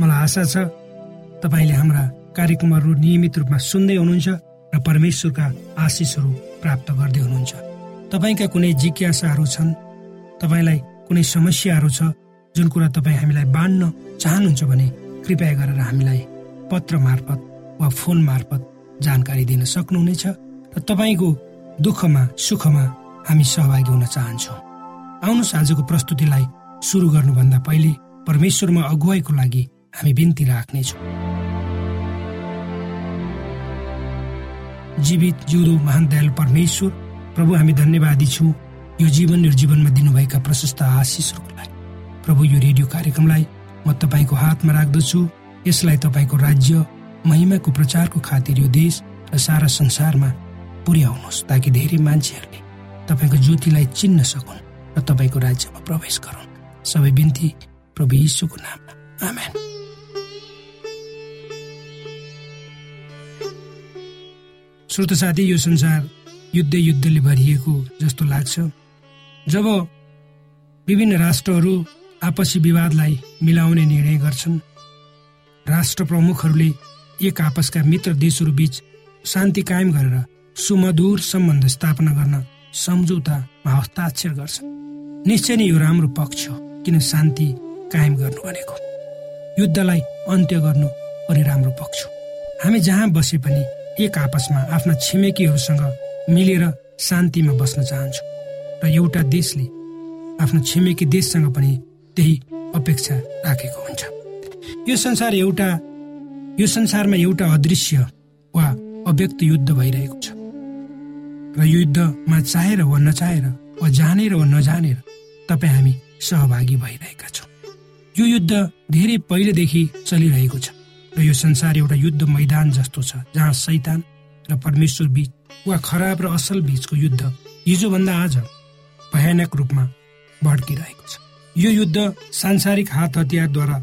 मलाई आशा छ तपाईँले हाम्रा कार्यक्रमहरू नियमित रूपमा सुन्दै हुनुहुन्छ र परमेश्वरका आशिषहरू प्राप्त गर्दै हुनुहुन्छ। तपाईँका कुनै जिज्ञासाहरू छन्? तपाईँलाई कुनै समस्याहरू छ? जुन कुरा तपाईँ हामीलाई बाँड्न चाहनुहुन्छ भने कृपया गरेर हामीलाई पत्र मार्फत वा फोन मार्फत जानकारी दिन सक्नुहुनेछ र तपाईँको दुःखमा सुखमा हामी सहभागी हुन चाहन्छौँ। आउनुहोस् आजको प्रस्तुतिलाई सुरु गर्नुभन्दा पहिले परमेश्वरमा अगुवाईको लागि हामी बिन्ती राख्नेछौँ जीवित जिउँदो महान दयालु परमेश्वर प्रभु हामी धन्यवादी छौँ। यो जीवन र जीवनमा दिनुभएका प्रशस्त आशिषहरूको लागि प्रभु यो रेडियो कार्यक्रमलाई म तपाईँको हातमा राख्दछु यसलाई तपाईँको राज्य महिमाको प्रचारको खातिर यो देश र सारा संसारमा पुर्याउनुहोस् ताकि धेरै मान्छेहरूले तपाईँको ज्योतिलाई चिन्न सकुन् र तपाईँको राज्यमा प्रवेश गरून् सबै बिन्ती प्रभु यीशुको नाममा आमेन श्रोत साथी यो संसार युद्ध युद्धले भरिएको जस्तो लाग्छ। जब विभिन्न राष्ट्रहरू आपसी विवादलाई मिलाउने निर्णय गर्छन् राष्ट्र प्रमुखहरूले एक आपसका मित्र देशहरू बीच शान्ति कायम गरेर सुमधुर सम्बन्ध स्थापना गर्न सम्झौतामा हस्ताक्षर गर्छन्। निश्चय नै यो राम्रो पक्ष हो किन शान्ति कायम गर्नु भनेको। युद्धलाई अन्त्य गर्नु पनि राम्रो पक्ष हो। हामी जहाँ बसे पनि एक आपसमा आफ्ना छिमेकीहरूसँग मिलेर शान्तिमा बस्न चाहन्छौँ। र एउटा देशले आफ्नो छिमेकी देशसँग पनि त्यही अपेक्षा राखेको हुन्छ। यो संसार एउटा यो संसारमा एउटा अदृश्य वा अव्यक्त युद्ध भइरहेको छ। र यो युद्धमा चाहेर वा नचाहेर वा जानेर वा नजानेर तपाईँ हामी सहभागी भइरहेका छौँ। यो युद्ध धेरै पहिलेदेखि चलिरहेको छ। र यो संसार एउटा युद्ध मैदान जस्तो छ जहाँ सैतान र परमेश्वर बीच वा खराब र असल बीचको युद्ध हिजोभन्दा आज भयानक रूपमा भड्किरहेको छ। यो युद्ध सांसारिक हात हतियारद्वारा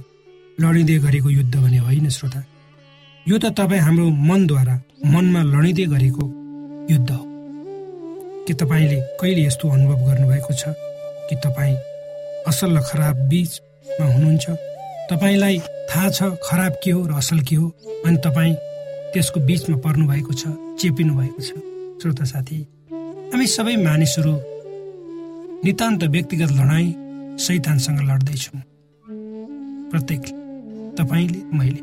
लडिँदै गरेको युद्ध भने होइन श्रोता। यो त तपाईँ हाम्रो मनद्वारा मनमा लडिँदै गरेको युद्ध हो। के तपाईँले कहिले यस्तो अनुभव गर्नुभएको छ कि तपाईँ असल र खराब बिचमा हुनुहुन्छ? तपाईँलाई थाहा छ खराब के हो र असल के हो? अनि तपाईँ त्यसको बिचमा पर्नु भएको छ चेपिनु भएको छ। श्रोता साथी हामी सबै मानिसहरू नितान्त व्यक्तिगत लडाइँ सैतानसँग लड्दैछौँ। प्रत्येक तपाईँले मैले।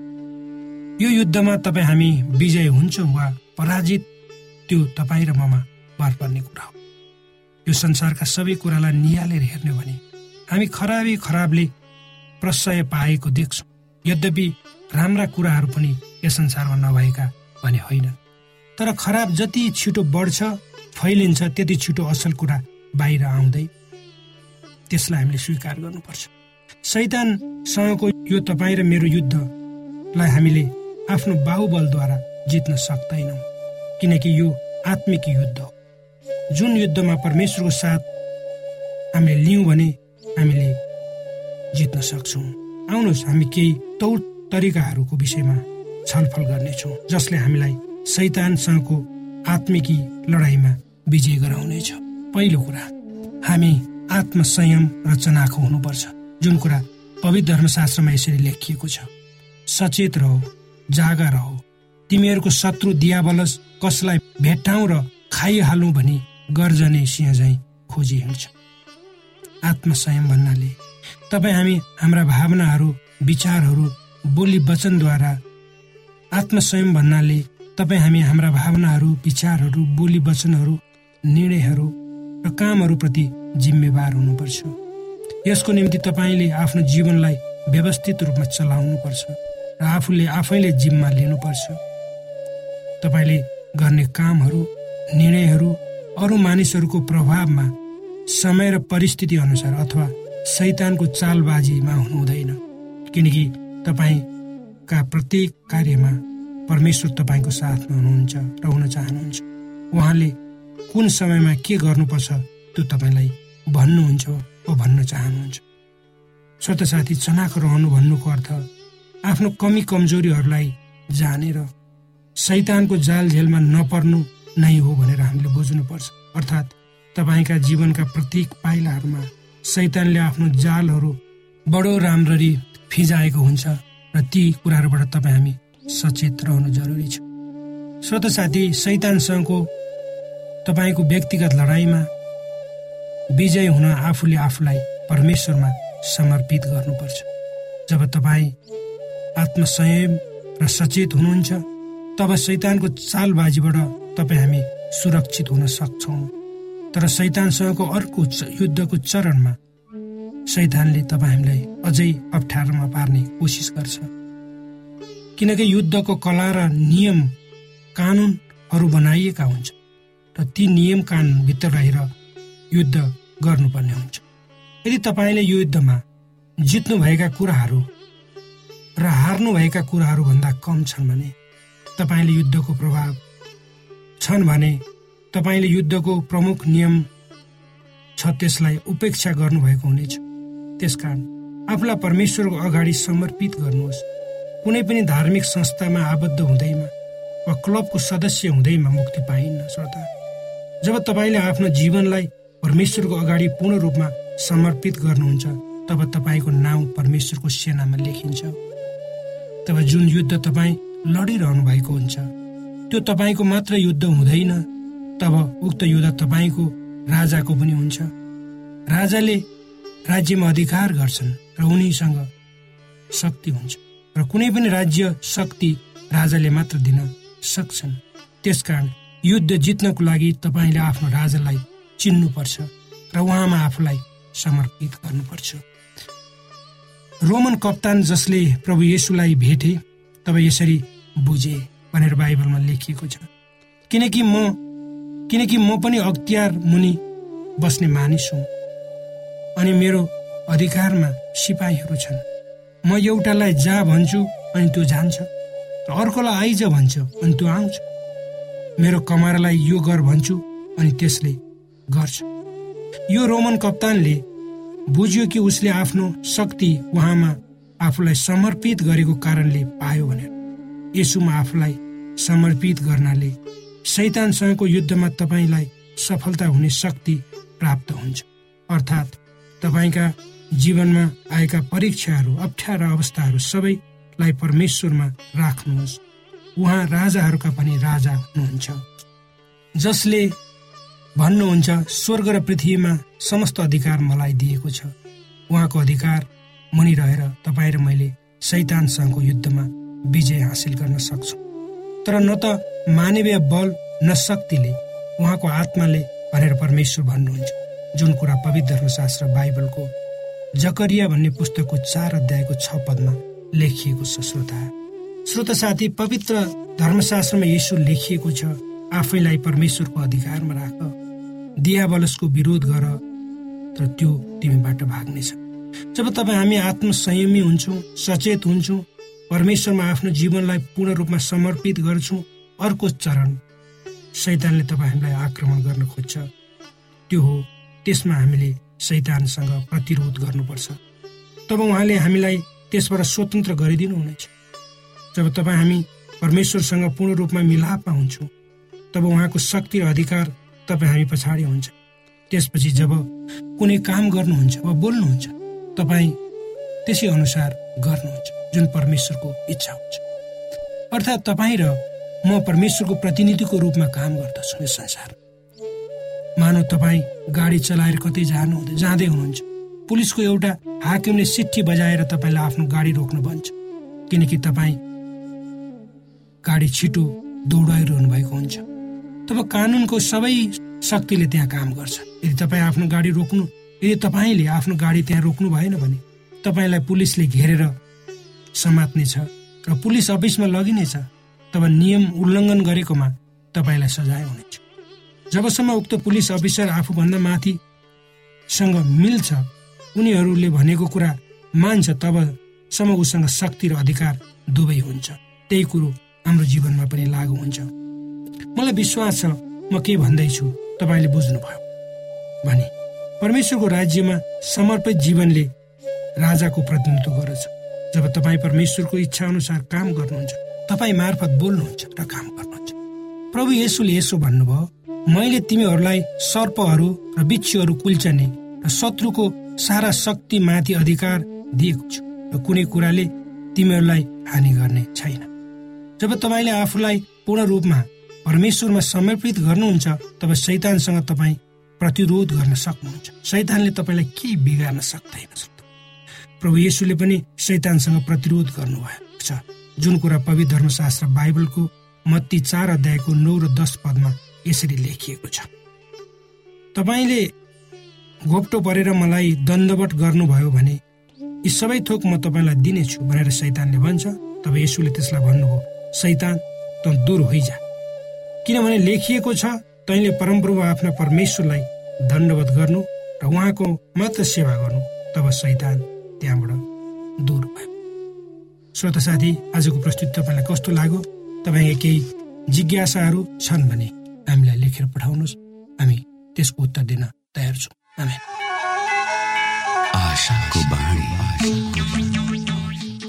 यो युद्धमा तपाईँ हामी विजय हुन्छौँ वा पराजित त्यो तपाईँ र ममा पार पर्ने कुरा हो। यो संसारका सबै कुरालाई निहालेर हेर्ने भने हामी खराबी खराबले प्रशय पाएको देख्छौँ। यद्यपि राम्रा कुराहरू पनि यस संसारमा नभएका भने होइन। तर खराब जति छिटो बढ्छ फैलिन्छ त्यति छिटो असल कुरा बाहिर आउँदै त्यसलाई हामीले स्वीकार गर्नुपर्छ। सैतानसँगको यो तपाईँ र मेरो युद्धलाई हामीले आफ्नो बाहुबलद्वारा जित्न सक्दैनौँ किनकि यो आत्मिक युद्ध हो। जुन युद्धमा परमेश्वरको साथ हामीले लियौँ भने हामीले जित्न सक्छौँ। आउनुहोस् हामी केही तौर तरिकाहरूको विषयमा छलफल गर्नेछौँ जसले हामीलाई सैतानसँगको आत्मिकी लडाइँमा विजय गराउनेछ। पहिलो कुरा हामी आत्मसंयम र चनाखो हुनुपर्छ जुन कुरा पवित्र धर्मशास्त्रमा यसरी लेखिएको छ। सचेत रह जागा रह। तिमीहरूको शत्रु दियाबलस कसलाई भेट्टाउ र खाइहालौँ भनी गर्जने सिंह झैँ खोजी हिँड्छ। आत्मसंयम भन्नाले तपाईँ हामी हाम्रा भावनाहरू विचारहरू बोली वचनद्वारा आत्मसंयम भन्नाले तपाईँ हामी हाम्रा भावनाहरू विचारहरू बोली वचनहरू निर्णयहरू र कामहरूप्रति जिम्मेवार हुनुपर्छ। यसको निम्ति तपाईँले आफ्नो जीवनलाई व्यवस्थित रूपमा चलाउनुपर्छ र आफूले आफैले जिम्मा लिनुपर्छ। तपाईँले गर्ने कामहरू निर्णयहरू अरू मानिसहरूको प्रभावमा समय र परिस्थिति अनुसार अथवा सैतानको चालबाजीमा हुनु हुँदैन किनकि तपाईँ का प्रत्येक कार्यमा परमेश्वर तपाईँको साथमा हुनुहुन्छ र हुन चाहनुहुन्छ। उहाँले कुन समयमा के गर्नुपर्छ त्यो तपाईँलाई भन्नुहुन्छ वा भन्न चाहनुहुन्छ। स्वत साथी चनाखो रहनु भन्नुको अर्थ आफ्नो कमी कमजोरीहरूलाई जानेर सैतानको जाल झेलमा नपर्नु नै हो भनेर हामीले बुझ्नुपर्छ। अर्थात् तपाईँका जीवनका प्रत्येक पाइलाहरूमा सैतानले आफ्नो जालहरू बडो राम्ररी फिजाएको हुन्छ र ती कुराहरूबाट तपाईँ हामी सचेत रहनु जरुरी छ। स्वत साथी सैतानसँगको तपाईँको व्यक्तिगत लडाइँमा विजय हुन आफूले आफूलाई परमेश्वरमा समर्पित गर्नुपर्छ। जब तपाईँ आत्मसंयम र सचेत हुनुहुन्छ तब सैतानको चालबाजीबाट तपाईँ हामी सुरक्षित हुन सक्छौँ। तर सैतानसँगको अर्को युद्धको चरणमा सैतानले तपाईँ हामीलाई अझै अप्ठ्यारोमा पार्ने कोसिस गर्छ। किनकि युद्धको कला र नियम कानुनहरू बनाइएका हुन्छ र ती नियम कानुनभित्र रहेर युद्ध गर्नुपर्ने हुन्छ। यदि तपाईँले यो युद्धमा जित्नुभएका कुराहरू र हार्नुभएका कुराहरू भन्दा कम छन् भने तपाईँले युद्धको प्रभाव छन् भने तपाईँले युद्धको प्रमुख नियम छ त्यसलाई उपेक्षा गर्नुभएको हुनेछ। त्यसकारण आफूलाई परमेश्वरको अगाडि समर्पित गर्नुहोस्। कुनै पनि धार्मिक संस्थामा आबद्ध हुँदैमा वा क्लबको सदस्य हुँदैमा मुक्ति पाइन्न श्रोता। जब तपाईँले आफ्नो जीवनलाई परमेश्वरको अगाडि पूर्ण रूपमा समर्पित गर्नुहुन्छ तब तपाईँको नाउँ परमेश्वरको सेनामा लेखिन्छ। तब जुन युद्ध तपाईँ लडिरहनु भएको हुन्छ त्यो तपाईँको मात्र युद्ध हुँदैन तब उक्त युद्ध तपाईँको राजाको पनि हुन्छ। राजाले राज्यमा अधिकार गर्छन् र उनीसँग शक्ति हुन्छ र कुनै पनि राज्य शक्ति राजाले मात्र दिन सक्छन्। त्यसकारण युद्ध जित्नको लागि तपाईँले आफ्नो राजालाई चिन्नुपर्छ र उहाँमा आफूलाई समर्पित गर्नुपर्छ। रोमन कप्तान जसले प्रभु येसुलाई भेटे तब यसरी बुझे भनेर बाइबलमा लेखिएको छ। किनकि म किनकि म पनि अख्तियार मुनि बस्ने मानिस हुँ। अनि मेरो अधिकारमा सिपाहीहरू छन्। म एउटालाई जा भन्छु अनि त्यो जान्छ। अर्कोलाई आइज भन्छ अनि त्यो आउँछ। मेरो कमारालाई यो गर भन्छु अनि त्यसले गर्छ। यो रोमन कप्तानले बुझ्यो कि उसले आफ्नो शक्ति उहाँमा आफूलाई समर्पित गरेको कारणले पायो भनेर। यसुमा आफूलाई समर्पित गर्नाले सैतानसँगको युद्धमा तपाईँलाई सफलता हुने शक्ति प्राप्त हुन्छ। अर्थात् तपाईँका जीवनमा आएका परीक्षाहरू अप्ठ्यारा अवस्थाहरू सबैलाई परमेश्वरमा राख्नुहोस्। उहाँ राजाहरूका पनि राजा हुनुहुन्छ। जसले भन्नुहुन्छ स्वर्ग र पृथ्वीमा समस्त अधिकार मलाई दिएको छ। उहाँको अधिकार मुनि रहेर तपाईँ र मैले सैतानसँगको युद्धमा विजय हासिल गर्न सक्छौँ। तर न त मानवीय बल न शक्तिले उहाँको आत्माले भनेर परमेश्वर भन्नुहुन्छ। जुन कुरा पवित्र धर्मशास्त्र बाइबलको जकरिया भन्ने पुस्तकको चार अध्यायको छ पदमा लेखिएको छ श्रोता। श्रोता साथी पवित्र धर्मशास्त्रमा यसो लेखिएको छ आफैलाई परमेश्वरको अधिकारमा राख। दियावलसको विरोध गर तर त्यो तिमीबाट भाग्नेछ। जब तपाईँ हामी आत्मसंयमी हुन्छौँ सचेत हुन्छौँ परमेश्वरमा आफ्नो जीवनलाई पूर्ण रूपमा समर्पित गर्छौँ अर्को चरण सैतानले तपाईँ हामीलाई आक्रमण गर्न खोज्छ। त्यो हो त्यसमा हामीले सैतानसँग प्रतिरोध गर्नुपर्छ। तब उहाँले हामीलाई त्यसबाट स्वतन्त्र गरिदिनु हुनेछ। जब तपाईँ हामी परमेश्वरसँग पूर्ण रूपमा मिलापमा हुन्छौँ तब उहाँको शक्ति र अधिकार तपाईँ हामी पछाडि हुन्छ। त्यसपछि जब कुनै काम गर्नुहुन्छ वा बोल्नुहुन्छ तपाईँ त्यसै अनुसार गर्नुहुन्छ जुन परमेश्वरको इच्छा हुन्छ। अर्थात् तपाईँ र म परमेश्वरको प्रतिनिधिको रूपमा काम गर्दछु यस संसार मानव तपाईँ गाडी चलाएर कतै जानु जाँदै हुनुहुन्छ। पुलिसको एउटा हाकिमले सिट्ठी बजाएर तपाईँलाई आफ्नो गाडी रोक्नु भन्छ। किनकि तपाईँ गाडी छिटो दौडाइरहनु भएको हुन्छ। तब कानुनको सबै शक्तिले त्यहाँ काम गर्छ। यदि तपाईँ आफ्नो गाडी रोक्नु यदि तपाईँले आफ्नो गाडी त्यहाँ रोक्नु भएन भने तपाईँलाई पुलिसले घेरेर समात्नेछ र पुलिस अफिसमा लगिनेछ। तब नियम उल्लङ्घन गरेकोमा तपाईँलाई सजाय हुनेछ। जबसम्म उक्त पुलिस अफिसर आफूभन्दा माथिसँग मिल्छ उनीहरूले भनेको कुरा मान्छ तब सम्म उसँग शक्ति र अधिकार दुवै हुन्छ। त्यही कुरो हाम्रो जीवनमा पनि लागु हुन्छ। मलाई विश्वास छ म के भन्दैछु तपाईँले बुझ्नुभयो। भने परमेश्वरको राज्यमा समर्पित जीवनले राजाको प्रतिनिधित्व गर्दछ। जब तपाईँ परमेश्वरको इच्छा अनुसार काम गर्नुहुन्छ तपाईँ मार्फत बोल्नुहुन्छ र काम गर्नुहुन्छ। प्रभु येसुले यसो भन्नुभयो मैले तिमीहरूलाई सर्पहरू र बिच्छुहरू कुल्चने र शत्रुको सारा शक्ति माथि अधिकार दिएको छु र कुनै कुराले तिमीहरूलाई हानि गर्ने छैन। जब तपाईँले आफूलाई पूर्ण रूपमा परमेश्वरमा समर्पित गर्नुहुन्छ तब शैतानसँग तपाईँ प्रतिरोध गर्न सक्नुहुन्छ। शैतानले तपाईँलाई केही बिगार्न सक्दैन प्रभु येसुले पनि शैतानसँग प्रतिरोध गर्नुभएको छ। जुन कुरा पवित्र धर्मशास्त्र बाइबलको मत्ती चार अध्यायको नौ र दस पदमा यसरी लेखिएको छ। तपाईँले घोप्टो परेर मलाई दण्डवट गर्नुभयो भने यी सबै थोक म तपाईँलाई दिनेछु भनेर सैतानले भन्छ। तब यसुले त्यसलाई भन्नुभयो सैतान त दूर होइजा। किनभने लेखिएको छ तैँले परमप्रभु आफ्ना परमेश्वरलाई दण्डवत गर्नु र उहाँको मात्र सेवा गर्नु। तब सैतान त्यहाँबाट दूर भयो। श्रोत साथी आजको प्रस्तुति तपाईँलाई कस्तो लाग्यो? तपाईँका केही जिज्ञासाहरू छन् भने हामीलाई लेखेर पठाउनुहोस्। हामी त्यसको उत्तर दिन तयार छौँ।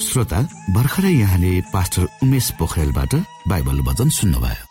श्रोता भर्खरै यहाँले पास्टर उमेश पोखरेलबाट बाइबल वचन सुन्नुभयो।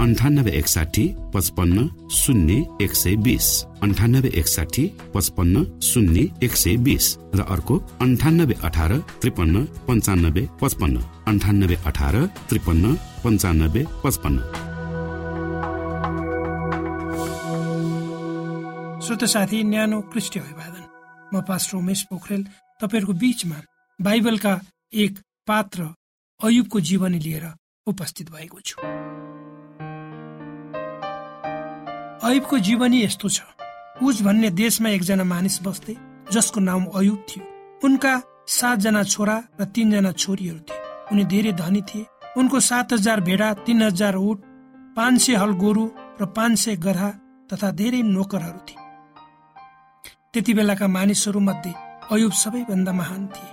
अन्ठानब्बे एकसाठी पचपन्न शून्य एक सय बिस। अन्ठानब्बे एकसाठी पचपन्न शून्य एक सय बिस। र अर्को अन्ठानब्बे अठार त्रिपन्न पन्चानब्बे पचपन्न। अन्ठानब्बे अठार त्रिपन्न पन्चानब्बे पचपन्न। श्रोत साथी न्यानो कृष्ण अभिवादन। म पास्टर उमेश पोखरेल तपाईँहरूको बिचमा बाइबलका एक पात्र अयुबको जीवनी लिएर उपस्थित भएको छु। अयुबको जीवनी यस्तो छ। उज भन्ने देशमा एकजना मानिस बस्थे जसको नाम अयुब थियो। उनका सातजना छोरा र तीनजना छोरीहरू थिए। उनी धेरै धनी थिए। उनको सात हजार भेडा तीन हजार उठ पाँच सय हल गोरु र पाँच सय गधा तथा धेरै नोकरहरू थिए। त्यति बेलाका मानिसहरू मध्ये अयुब सबैभन्दा महान थिए।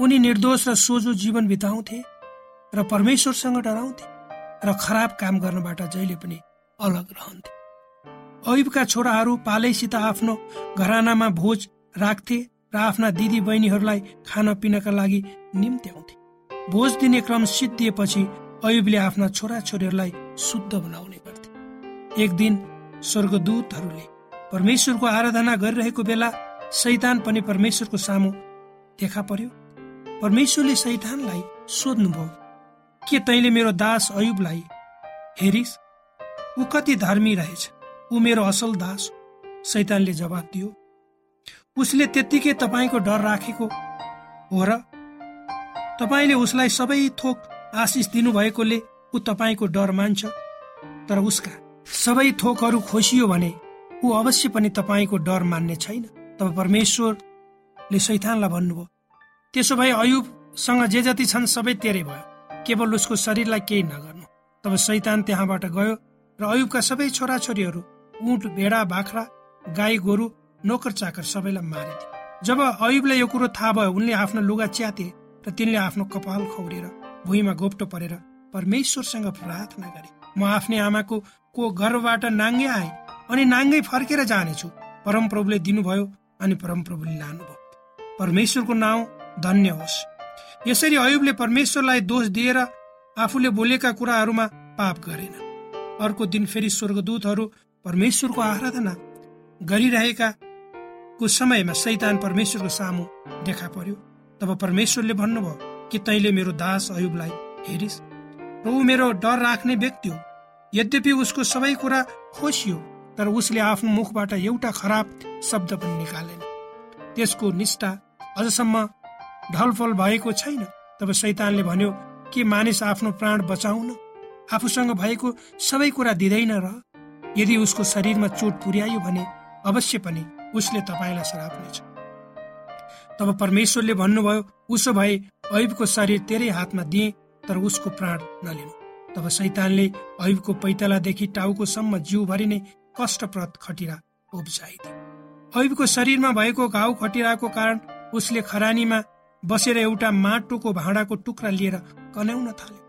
उनी निर्दोष र सोझो जीवन बिताउँथे र परमेश्वरसँग डराउँथे र खराब काम गर्नबाट जहिले पनि अलग रहन्थे। अयुबका छोराहरू पालैसित आफ्नो घरानामा भोज राख्थे र आफ्ना दिदी बहिनीहरूलाई खान पिनका लागि निम्ति आउँथे भोज दिने क्रम सिद्धिएपछि अयुबले आफ्ना छोरा छोरीहरूलाई शुद्ध बनाउने गर्थे। एक दिन स्वर्गदूतहरूले परमेश्वरको आराधना गरिरहेको बेला सैतान पनि परमेश्वरको सामु देखा पर्यो। परमेश्वरले सैतानलाई सोध्नुभयो के तैले मेरो दास अयुबलाई हेरिस? ऊ कति धर्मी रहेछ? ऊ मेरो असल दास सैतानले जवाब दियो। उसले त्यत्तिकै तपाईँको डर राखेको हो र तपाईँले उसलाई सबै थोक आशिष दिनुभएकोले ऊ तपाईँको डर मान्छ तर उसका सबै थोकहरू खोसियो भने ऊ अवश्य पनि तपाईँको डर मान्ने छैन। तब परमेश्वरले सैतानलाई भन्नुभयो त्यसो भए अयुबसँग जे जति छन् सबै तेरै भयो। केवल उसको शरीरलाई केही नगर्नु। तब सैतान त्यहाँबाट गयो र अयुबका सबै छोराछोरीहरू उठ भेडा बाख्रा गाई गोरु नोकर चाकर सबैलाई मारिदिए जब अयुबलाई यो कुरो थाहा भयो उनले आफ्नो लुगा च्याते र तिनले आफ्नो कपाल खौरेर भुइँमा गोप्टो परेर परमेश्वरसँग प्रार्थना गरे। म आफ्नै आमाको को गर्भबाट नाङ्गे आएँ अनि नाङ्गै फर्केर जानेछु। परमप्रभुले दिनुभयो अनि परमप्रभुले लानुभयो। परमेश्वरको नाउँ धन्य होस्। यसरी अयुबले परमेश्वरलाई दोष दिएर आफूले बोलेका कुराहरूमा पाप गरेन। अर्को दिन फेरि स्वर्गदूतहरू परमेश्वरको आराधना गरिरहेका को समयमा सैतान परमेश्वरको सामु देखा पर्यो। तब परमेश्वरले भन्नुभयो कि तैले मेरो दास अयुबलाई हेरिस? र ऊ मेरो डर राख्ने व्यक्ति हो। यद्यपि उसको सबै कुरा खोसियो तर उसले आफ्नो मुखबाट एउटा खराब शब्द पनि निकालेन। त्यसको निष्ठा अझसम्म ढलफल भएको छैन। तब सैतानले भन्यो के मानिस आफ्नो प्राण बचाउन आफूसँग भएको सबै कुरा दिँदैन र? यदि उसको शरीरमा चोट पुर्यायो भने अवश्य पनि उसले तपाईँलाई श्राप्नेछ तब परमेश्वरले भन्नुभयो उसो भए ऐबको शरीर तेरै हातमा दिए तर उसको प्राण नलिनु। तब सैतानले ऐबको पैतलादेखि टाउकोसम्म जिउभरि नै कष्टप्रद खटिरा उब्जाइदियो। ऐबको शरीरमा भएको घाउ खटिराको कारण उसले खरानीमा बसेर एउटा माटोको भाँडाको टुक्रा लिएर कन्याउन थाल्यो।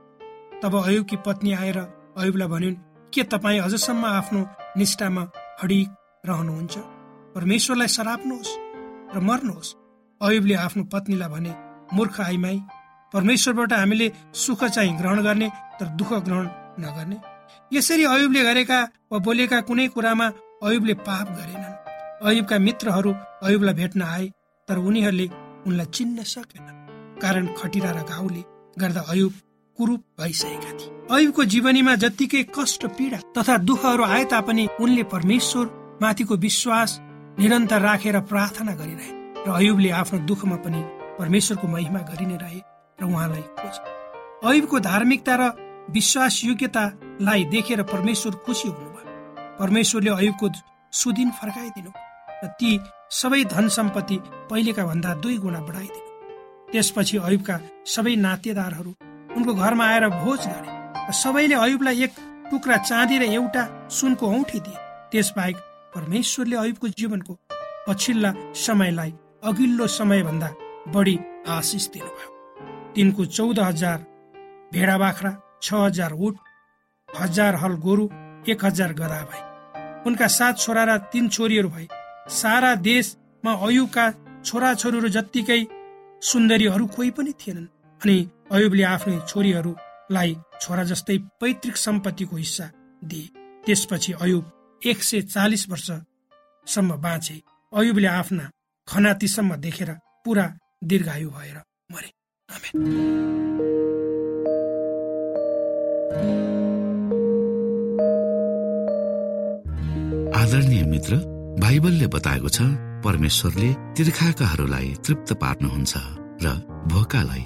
तब अयुबकी पत्नी आएर अयुबलाई भनिन् के तपाईँ अझसम्म आफ्नो निष्ठामा अडिक रहनुहुन्छ? परमेश्वरलाई सराप्नुहोस् र मर्नुहोस्। अयुबले आफ्नो पत्नीलाई भने मूर्ख आइमाई परमेश्वरबाट हामीले सुख चाहिँ ग्रहण गर्ने तर दुःख ग्रहण नगर्ने। यसरी अयुबले गरेका वा बोलेका कुनै कुरामा अयुबले पाप गरेनन्। अयुबका मित्रहरू अयुबलाई भेट्न आए तर उनीहरूले उनलाई चिन्न सकेन कारण खटिरा र घाउले गर्दा अयुब कुरूप भइसकेका थिए। अयुबको जीवनीमा जत्तिकै कष्ट पीडा तथा दुःखहरू आए तापनि उनले परमेश्वर माथिको विश्वास निरन्तर राखेर प्रार्थना गरिरहे र अयुबले आफ्नो दुःखमा पनि परमेश्वरको महिमा गरि नै रहे र उहाँलाई खोज। अयुबको धार्मिकता र विश्वास योग्यतालाई देखेर परमेश्वर खुसी हुनुभयो। परमेश्वरले अयुबको सुदिन फर्काइदिनु र ती सबै धन सम्पत्ति पहिलेका भन्दा दुई गुणा बढाइदिनु। त्यसपछि अयुबका सबै नातेदारहरू उनको घरमा आएर भोज गरे र सबैले अयुबलाई एक टुक्रा चाँदी र एउटा सुनको औठी दिए। त्यसबाहेक परमेश्वरले अयुबको जीवनको पछिल्ला समयलाई अघिल्लो समयभन्दा बढी आशिष दिनुभयो। तिनको चौध हजार भेडा बाख्रा छ हजार उठ हजार हल गोरु एक हजार गदा भए। उनका सात छोरा र तीन छोरीहरू भए। सारा देशमा अयुबका छोराछोरीहरू जत्तिकै सुन्दरीहरू कोही पनि थिएनन्। अनि अयुबले आफ्नै छोरीहरूलाई छोरा जस्तै पैतृक सम्पत्तिको हिस्सा दिए। त्यसपछि अयुब एक सय चालिस वर्षसम्म बाँचे। अयुबले आफ्ना खनातीसम्म देखेर पुरा दीर्घायु भएर मरे। आदरणीय मित्र बाइबलले बताएको छ परमेश्वरले तिर्खाकाहरूलाई तृप्त पार्नुहुन्छ र भोकालाई